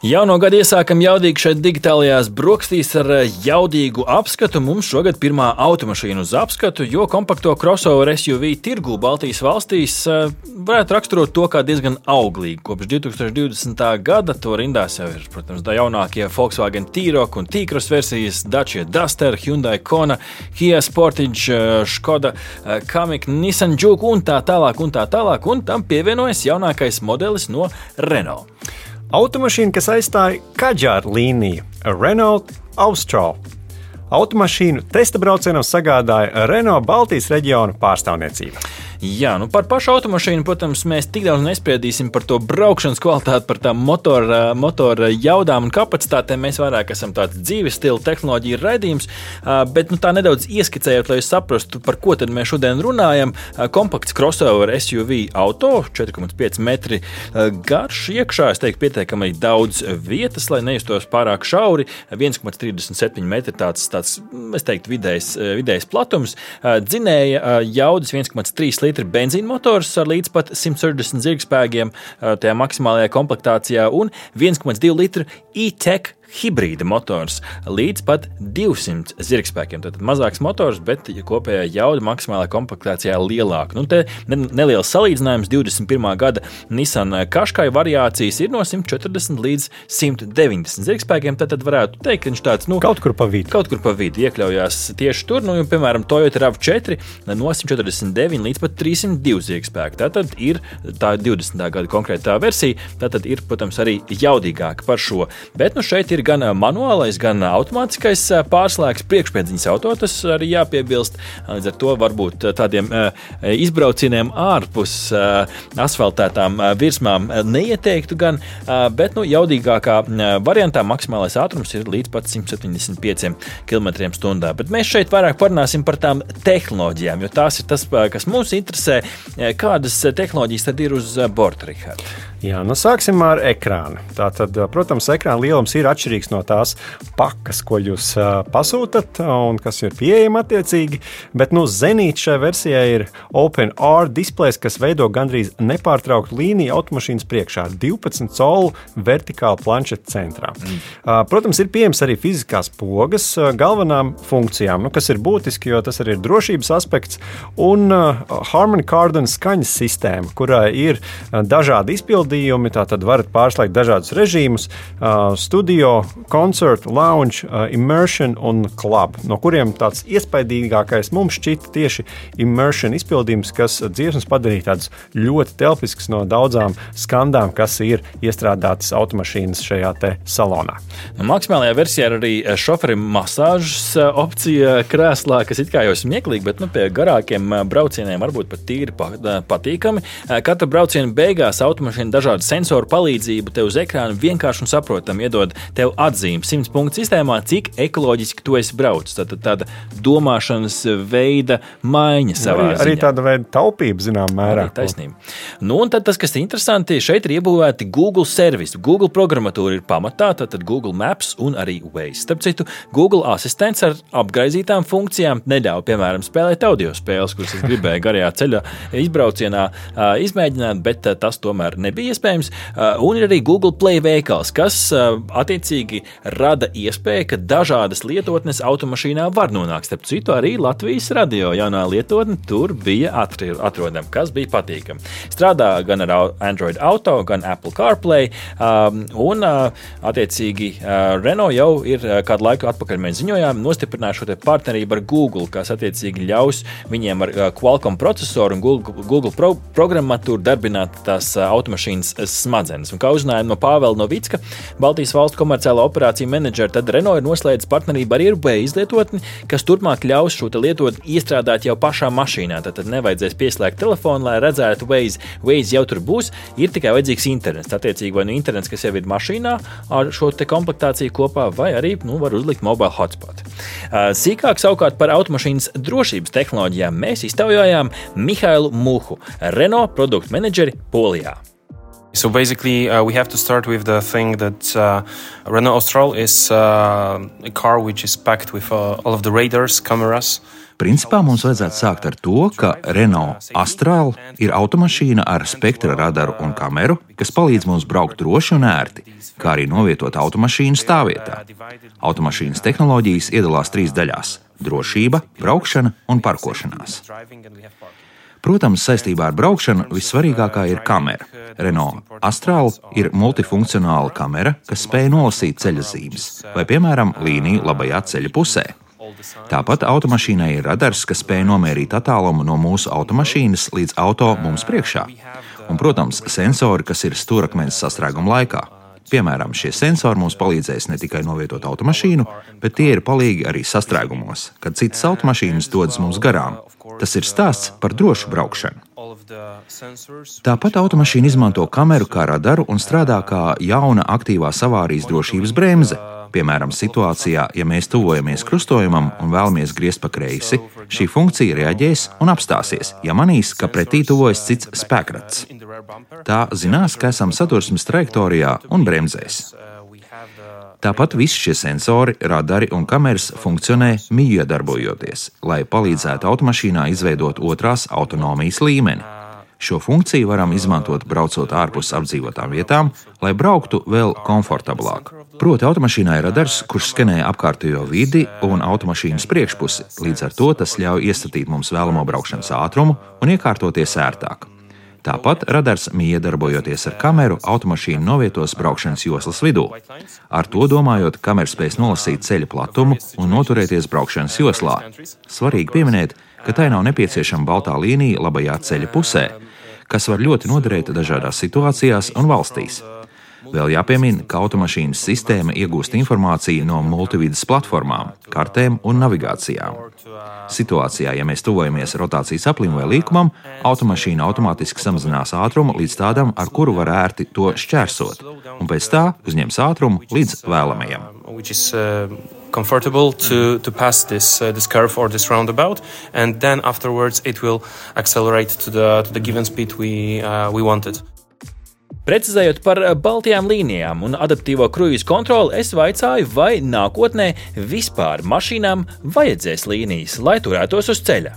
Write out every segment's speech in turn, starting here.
Jauno gadu iesākam jaudīgi šeit digitālajās brokastīs ar eh, jaudīgu apskatu. Mums šogad pirmā automašīna uz apskatu, jo kompakto crossover SUV tirgu Baltijas valstīs eh, varētu raksturot to kā diezgan auglīgu. Kopš 2020. gada to rindās jau ir, protams, da jaunākie Volkswagen T-Roc un T-Cross versijas, Dacia Duster, Hyundai Kona, Kia Sportage, eh, Skoda, Kamiq, Nissan Juke un tā tālāk un tā tālāk. Un tam pievienojas jaunākais modelis no Renault. Automašīna, kas aizstāja Kadžāra līniju, Renault Austral. Automašīnu testa braucienam sagādāja Renault Baltijas reģiona pārstāvniecība. Jā, nu par pašu automašīnu, protams, mēs tik daudz nespriedīsim par to braukšanas kvalitāti, par tām motora, motora jaudām un kapacitātēm. Mēs vairāk esam tāds dzīves stila tehnoloģija raidījums, bet nu, tā nedaudz ieskicējot, lai jūs saprastu, par ko mēs šodien runājam. Kompakts crossover SUV auto, 4,5 metri garš, iekšā, es teiktu, pietiekami daudz vietas, lai nejustos pārāk šauri. 1,37 metri tāds, tāds es teiktu, vidējs, vidējs platums, dzinēja jaudas 1,3 litri litri benzīna motors ar līdz pat 160 zirgspēkiem tajā maksimālajā komplektācijā un 1,2 litru e-tech hibrīda motors līdz pat 200 zirgspēkiem. Tad mazāks motors, bet ja kopējā jauda maksimālajā komplektācijā lielāka. Nu, te neliels salīdzinājums 21. gada Nissan Kaškai variācijas ir no 140 līdz 190 zirgspēkiem. Tad, tad varētu teikt, ka viņš tāds nu, kaut kur pa vidu. Kaut kur pa vidu iekļaujās tieši tur, nu, piemēram, Toyota RAV4 no 149 līdz pat 302 zirgspēku. Tā tad ir tā 20. gada konkrētā versija. Tā tad ir, protams, arī jaudīgāka par šo. Bet nu, šeit ir ir gan manuālais, gan automātiskais pārslēgs priekšpiedziņas auto. Tas arī jāpiebilst. Līdz ar to varbūt tādiem izbraucieniem ārpus asfaltētām virsmām neieteiktu, gan, bet nu, jaudīgākā variantā maksimālais ātrums ir līdz pat 175 km/h. Bet mēs šeit vairāk parunāsim par tām tehnoloģijām, jo tās ir tas, kas mums interesē. Kādas tehnoloģijas tad ir uz borta, Rihards? Jā, nu sāksim ar ekrānu. Tātad, protams, ekrāna lielums ir atšķirīgs no tās pakas, ko jūs pasūtat un kas ir pieejama attiecīgi. Bet nu, Zenīts šajā versijā ir OpenR displejs, kas veido gandrīz nepārtrauktu līniju automašīnas priekšā, 12 colu vertikāli planšeta centrā. Mm. Protams, ir pieejams arī fiziskās pogas galvenām funkcijām, nu, kas ir būtiski, jo tas arī ir drošības aspekts, un Harmony Kardon skaņas sistēma, kurai ir dažādi izpildījumi. Tātad varat pārslēgt dažādus režīmus, studio, koncertu, lounge, uh, immersion un club, no kuriem tāds iespaidīgākais mums šķita tieši immersion izpildījums, kas dziesmas padarīja tādas ļoti telpiskas no daudzām skandām, kas ir iestrādātas automašīnas šajā salonā. Nu, maksimālajā versijā ir arī šoferim masāžas opcija krēslā, kas it kā jau smieklīgi, bet nu, pie garākiem braucieniem varbūt pat tīri patīkami. Katra brauciena beigās automašīna dažādu sensoru palīdzību tev uz ekrāna vienkārši un saprotami iedod tev atzīmi 100 punktu sistēmā, cik ekoloģiski tu esi braucis. Tad tāda domāšanas veida maiņa savā arī, arī tāda veida taupība, zināmā mērā. Arī taisnība. Nu, un tad tas, kas ir interesanti, šeit ir iebūvēti Google servisi. Google programmatūra ir pamatā, tad Google Maps un arī Waze. Starp citu, Google asistents ar apgaizītām funkcijām neļauj, piemēram, spēlēt audio spēles, kuras es gribēju garajā ceļā izbraucienā izmēģināt, bet tas tomēr nebija iespējams. Un ir arī Google Play veikals, kas uh, attiecīgi rada iespēju, ka dažādas lietotnes automašīnā var nonākt. Starp citu, arī Latvijas radio jaunā lietotne tur bija atrodama, kas bija patīkami. Strādā gan ar Android Auto, gan Apple CarPlay. Um, un, uh, attiecīgi, Renault jau ir kādu laiku atpakaļ mēs ziņojām, nostiprinājuši šo partnerību ar Google, kas attiecīgi ļaus viņiem ar Qualcomm procesoru un Google, Google pro programmatūru darbināt tās automašīnas mašīnas smadzenes. Un kā uzzinājām no Pāvela Novicka, Baltijas valstu komerciālā operācija menedžera, tad Renault ir noslēdzis partnerību ar Airbnb izlietotni, kas turpmāk ļaus šo lietotni iestrādāt jau pašā mašīnā. Tad, tad nevajadzēs pieslēgt telefonu, lai redzētu Waze. Waze jau tur būs, ir tikai vajadzīgs internets. Attiecīgi, vai nu internets, kas jau ir mašīnā ar šo komplektāciju kopā, vai arī nu, var uzlikt mobile hotspot. Sīkāk savukārt par automašīnas drošības tehnoloģijām mēs iztaujājām Mihailu Muhu, Renault produktu menedžeri Polijā. So basically, uh, we have to start with the thing that uh, Renault Austral is uh, a car which is packed with uh, all of the radars, cameras. Principā mums vajadzētu sākt ar to, ka Renault Astral ir automašīna ar spektra radaru un kameru, kas palīdz mums braukt droši un ērti, kā arī novietot automašīnu stāvvietā. Automašīnas tehnoloģijas iedalās trīs daļās - drošība, braukšana un parkošanās. Protams, saistībā ar braukšanu vissvarīgākā ir kamera. Renault Astral ir multifunkcionāla kamera, kas spēj nolasīt ceļa zīmes vai, piemēram, līniju labajā ceļa pusē. Tāpat automašīnai ir radars, kas spēj nomērīt attālumu no mūsu automašīnas līdz auto mums priekšā. Un, protams, sensori, kas ir stūrakmens sastrēguma laikā. Piemēram, šie sensori mums palīdzēs ne tikai novietot automašīnu, bet tie ir palīgi arī sastrēgumos, kad citas automašīnas dodas mums garām. Tas ir stāsts par drošu braukšanu. Tāpat automašīna izmanto kameru kā radaru un strādā kā jauna aktīvās avārijas drošības bremze. Piemēram, situācijā, ja mēs tuvojamies krustojumam un vēlamies griezt pa kreisi, šī funkcija reaģēs un apstāsies, ja manīs, ka pretī tuvojas cits spēkrats. Tā zinās, ka esam sadursmes trajektorijā un bremzēs. Tāpat visi šie sensori, radari un kameras funkcionē mīja darbojoties, lai palīdzētu automašīnā izveidot otrās autonomijas līmeni. Šo funkciju varam izmantot braucot ārpus apdzīvotām vietām, lai brauktu vēl komfortablāk. Proti, automašīnā ir radars, kurš skenē apkārtējo vidi un automašīnas priekšpusi. Līdz ar to tas ļauj iestatīt mums vēlamo braukšanas ātrumu un iekārtoties ērtāk. Tāpat radars miedarbojoties ar kameru, automašīnu novietos braukšanas joslas vidū. Ar to domājot, kamera spēs nolasīt ceļa platumu un noturēties braukšanas joslā. Svarīgi pieminēt, ka tai nav nepieciešama baltā līnija labajā ceļa pusē, kas var ļoti noderēt dažādās situācijās un valstīs. Vēl jāpiemina, ka automašīnas sistēma iegūst informāciju no multividas platformām, kartēm un navigācijām. Situācijā, ja mēs tuvojamies rotācijas aplim vai līkumam, automašīna automātiski samazinās ātrumu līdz tādam, ar kuru var ērti to šķērsot, un pēc tā uzņems ātrumu līdz vēlamajam. Comfortable to, to pass this uh, this curve or this roundabout, and then afterwards it will accelerate to the to the given speed we uh, we wanted. Precizējot par baltajām līnijām un adaptīvo kruīzu kontroli, es vaicāju, vai nākotnē vispār mašīnām vajadzēs līnijas, lai turētos uz ceļa.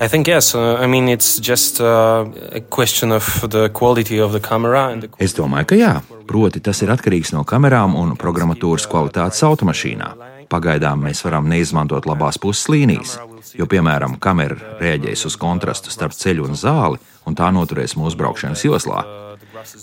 I think yes. Uh, I mean, it's just uh, a question of the quality of the camera. The... Es domāju, ka jā. Proti, tas ir atkarīgs no kamerām un programmatūras kvalitātes automašīnā. Pagaidām mēs varam neizmantot labās puses līnijas, jo, piemēram, kamera reaģēs uz kontrastu starp ceļu un zāli, un tā noturēs mūsu braukšanas joslā.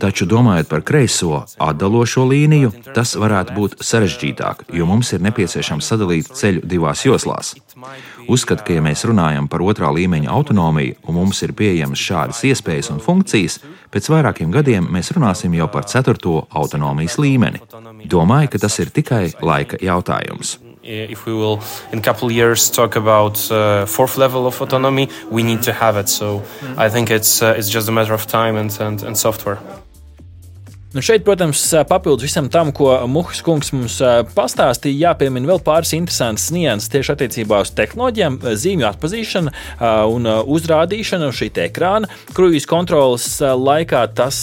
Taču domājot par kreiso atdalošo līniju, tas varētu būt sarežģītāk, jo mums ir nepieciešams sadalīt ceļu divās joslās. Uzskatu, ka, ja mēs runājam par otrā līmeņa autonomiju un mums ir pieejamas šādas iespējas un funkcijas, pēc vairākiem gadiem mēs runāsim jau par ceturto autonomijas līmeni. Domāju, ka tas ir tikai laika jautājums if we will in a couple of years talk about uh, fourth level of autonomy we need to have it so mm. i think it's uh, it's just a matter of time and, and, and software Nu šeit, protams, papildus visam tam, ko Muhas kungs mums pastāstīja, jāpiemina vēl pāris interesantas nianses tieši attiecībā uz tehnoloģijām, zīmju atpazīšana un uzrādīšana uz šī ekrāna. Kruīzes kontrolas laikā tas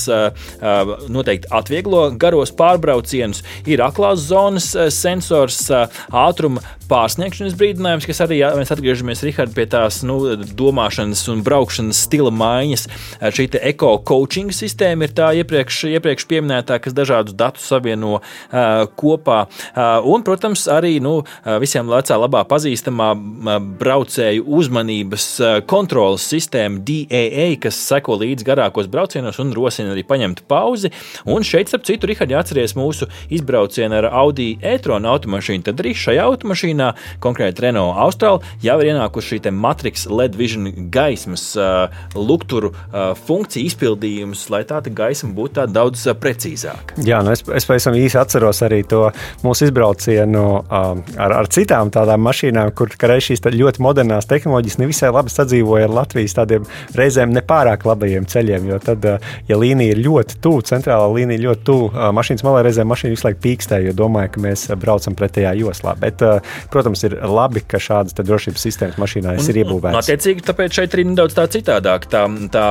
noteikti atvieglo garos pārbraucienus. Ir aklās zonas sensors, ātruma pārsniegšanas brīdinājums, kas arī, ja mēs atgriežamies Richard, pie tās nu, domāšanas un braukšanas stila maiņas. Šī eko-coaching sistēma ir tā iepriekš, iepriekš pieminētā, kas dažādus datus savieno uh, kopā. Uh, un, protams, arī nu, visiem lecā labā pazīstamā braucēju uzmanības kontrolas sistēma DAA, kas seko līdzi garākos braucienos un rosina arī paņemt pauzi. Un šeit, starp citu, Rihard, atceries mūsu izbraucienu ar Audi e-tronu automašīnu. Tad arī šajā automašīnā, konkrēti Renault Austral, jau ir ienākuši šī Matrix LED Vision gaismas uh, lukturu uh, funkcija izpildījums, lai tā gaisma būtu daudz precīzāka precīzāk. Jā, nu es, es pavisam īsi atceros arī to mūsu izbraucienu um, ar, ar citām tādām mašīnām, kur reiz šīs ļoti modernās tehnoloģijas nevisai labi sadzīvoja ar Latvijas tādiem reizēm nepārāk labajiem ceļiem. Jo tad, uh, ja līnija ir ļoti tuvu, centrālā līnija ļoti tuvu uh, mašīnas malā, reizēm mašīna visu laiku pīkstē, jo domāju, ka mēs uh, braucam pretējā joslā. Bet protams, ir labi, ka šādas drošības sistēmas mašīnās ir iebūvētas. Attiecīgi, tāpēc šeit ir nedaudz tā citādāk. Tā, tā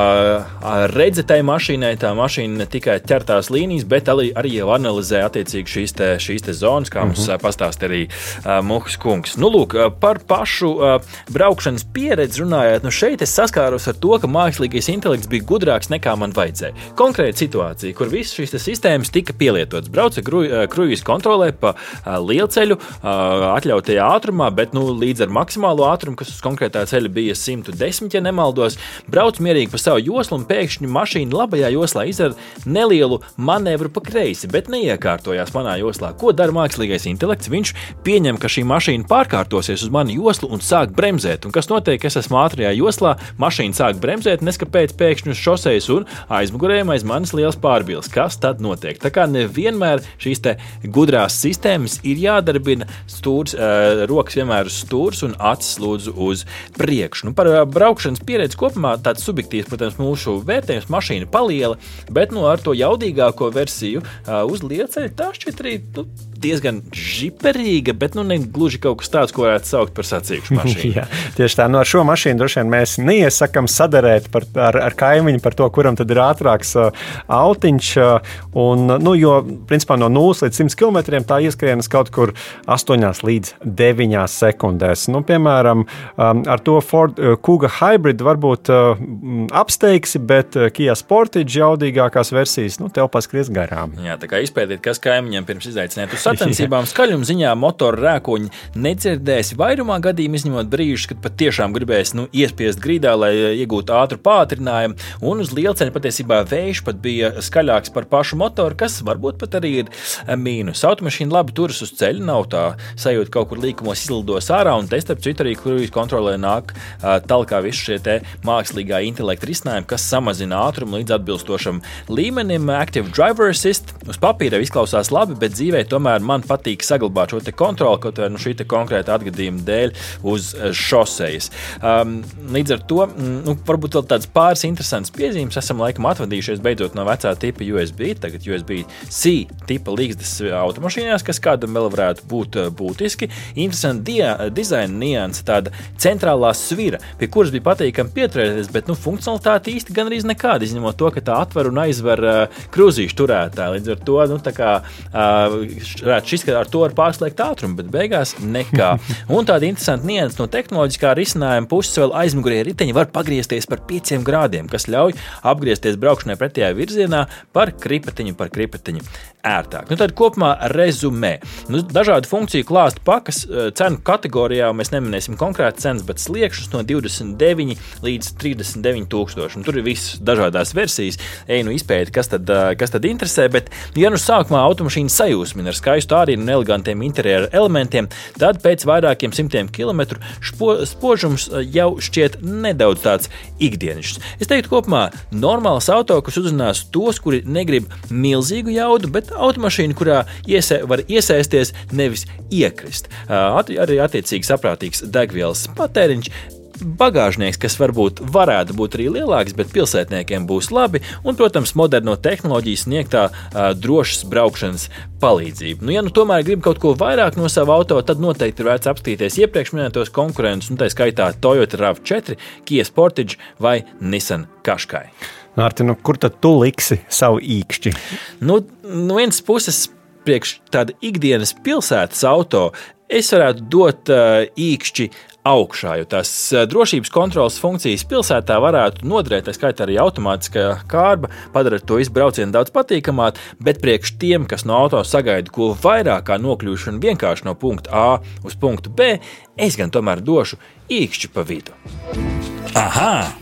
redze tai mašīnai, tā mašīna ne tikai ķer tās līnijas, bet arī, jau analizē attiecīgi šīs, te, šīs te zonas, kā mums mm -hmm. pastāstīja arī uh, Muhas kungs. Nu, lūk, par pašu uh, braukšanas pieredzi runājot, nu šeit es saskāros ar to, ka mākslīgais intelekts bija gudrāks nekā man vajadzēja. Konkrēta situācija, kur visas šīs sistēmas tika pielietotas. Brauca kruīzes kontrolē pa lielceļu, uh, atļautajā ātrumā, bet nu, līdz ar maksimālo ātrumu, kas uz konkrētā ceļa bija 110, ja nemaldos, brauc mierīgi pa savu joslu un pēkšņi mašīna labajā joslā izdara nelielu manevru pa kreisi, bet neiekārtojās manā joslā. Ko dara mākslīgais intelekts? Viņš pieņem, ka šī mašīna pārkārtosies uz manu joslu un sāk bremzēt. Un kas notiek? Es esmu ātrajā joslā, mašīna sāk bremzēt, neskapēc pēkšņi uz šoseis un aizmugurējiem aiz manis liels pārbils. Kas tad notiek? Tā kā nevienmēr šīs gudrās sistēmas ir jādarbina stūrs, rokas vienmēr uz stūres un acis lūdzu uz priekšu. Nu, par uh, braukšanas pieredzi kopumā tāds subjektīvs, protams, mūsu vērtējums mašīna paliela, bet nu, ar to jaudīgāko versiju uh, uz lielceļa tā šķiet arī nu, diezgan žiperīga, bet nu, ne gluži kaut kas tāds, ko varētu saukt par sacīkšu mašīnu. Jā, tieši tā, no nu, šo mašīnu droši vien mēs neiesakām sadarēt par, ar, ar kaimiņu par to, kuram tad ir ātrāks uh, autiņš. Uh, un, nu, jo, principā, no 0 līdz 100 km tā ieskrienas kaut kur 8 līdz 9 sekundēs. Nu, piemēram, um, ar to Ford uh, Kuga Hybrid varbūt uh, apsteigsi, bet uh, Kia Sportage jaudīgākās versijas nu, tev paskries garām. Jā, tā kā izpētīt, kas kaimiņiem pirms izaicināt uz sacensībām skaļuma ziņā motora rēkoņi nedzirdēs vairumā gadījumā, izņemot brīžus, kad patiešām gribēs nu, iespiest grīdā, lai iegūtu ātru pātrinājumu. Un uz lielceļa patiesībā vējš pat bija skaļāks par pašu motoru, kas varbūt pat arī ir mīnus. Automašīna labi turas uz ceļa, nav tā sajūta kaut kur līkumos izlidos ārā, un te starp citu arī kruīzes kontrolē nāk talkā visi šie mākslīgā intelekta risinājumi, kas samazina ātrumu līdz atbilstošam līmenim. Active Driver Assist uz papīra izklausās labi, bet dzīvē tomēr man patīk saglabāt šo kontroli, kaut arī nu, šī konkrēta atgadījuma dēļ uz eh, šoseis. Um, līdz ar to mm, nu, varbūt vēl tādas pāris interesantas piezīmes. Esam laikam atvadījušies beidzot no vecā tipa USB, tagad USB-C tipa līgstas automašīnās, kas kādam vēl varētu būt eh, būtiski. Interesanti dizaina nianses, tāda centrālā svira, pie kuras bija patīkami pieturēties, bet nu, funkcionalitāte īsti gan arī nekāda, izņemot to, ka tā atver un aizver uh, krūzīšu turētāju. Līdz ar to nu, kā, uh, varētu šis, ka ar to var pārslēgt ātrumu, bet beigās nekā. Un tāda interesanta nianses no tehnoloģiskā risinājuma puses vēl aizmugurē riteņi var pagriezties par 5 grādiem, kas ļauj apgriezties braukšanai pretējā virzienā par kripatiņu, par kripatiņu ērtāk. Nu, tad kopumā rezumē. Nu, dažādu funkciju klāstu pakas eh, cenu kategorijā mēs neminēsim konkrēti cenas, bet sliekšņus no 29 līdz 39 tūkstoši. Tur ir visas dažādas versijas. Ej, nu izpēti, kas tad, eh, kas tad interesē. Bet, ja nu sākumā automašīna sajūsmina ar skaistu ārinu un elegantiem interjeru elementiem, tad pēc vairākiem simtiem kilometru špo, spožums eh, jau šķiet nedaudz tāds ikdienišs. Es teiktu, kopumā normāls auto, kas uzrunās tos, kuri negrib milzīgu jaudu, bet automašīna, kurā iesa, var iesaisties, nevis iekrist. At, arī attiecīgi saprātīgs degvielas patēriņš bagāžnieks, kas varbūt varētu būt arī lielāks, bet pilsētniekiem būs labi, un, protams, moderno tehnoloģiju sniegtā uh, drošas braukšanas palīdzība. Nu, ja nu tomēr grib kaut ko vairāk no sava auto, tad noteikti ir vērts apstīties iepriekš minētos konkurentus, un tā skaitā Toyota RAV4, Kia Sportage vai Nissan Qashqai. Mārtiņ, nu, kur tad tu liksi savu īkšķi? Nu, no vienas puses, priekš tāda ikdienas pilsētas auto, es varētu dot uh, īkšķi augšā, jo tās uh, drošības kontrolas funkcijas pilsētā varētu noderēt, tā skaitā arī automātiskā kārba, padarīt to izbraucienu daudz patīkamāk, bet priekš tiem, kas no auto sagaida ko vairāk kā nokļūšanu vienkārši no punkta A uz punktu B, es gan tomēr došu īkšķi pa vidu. Aha!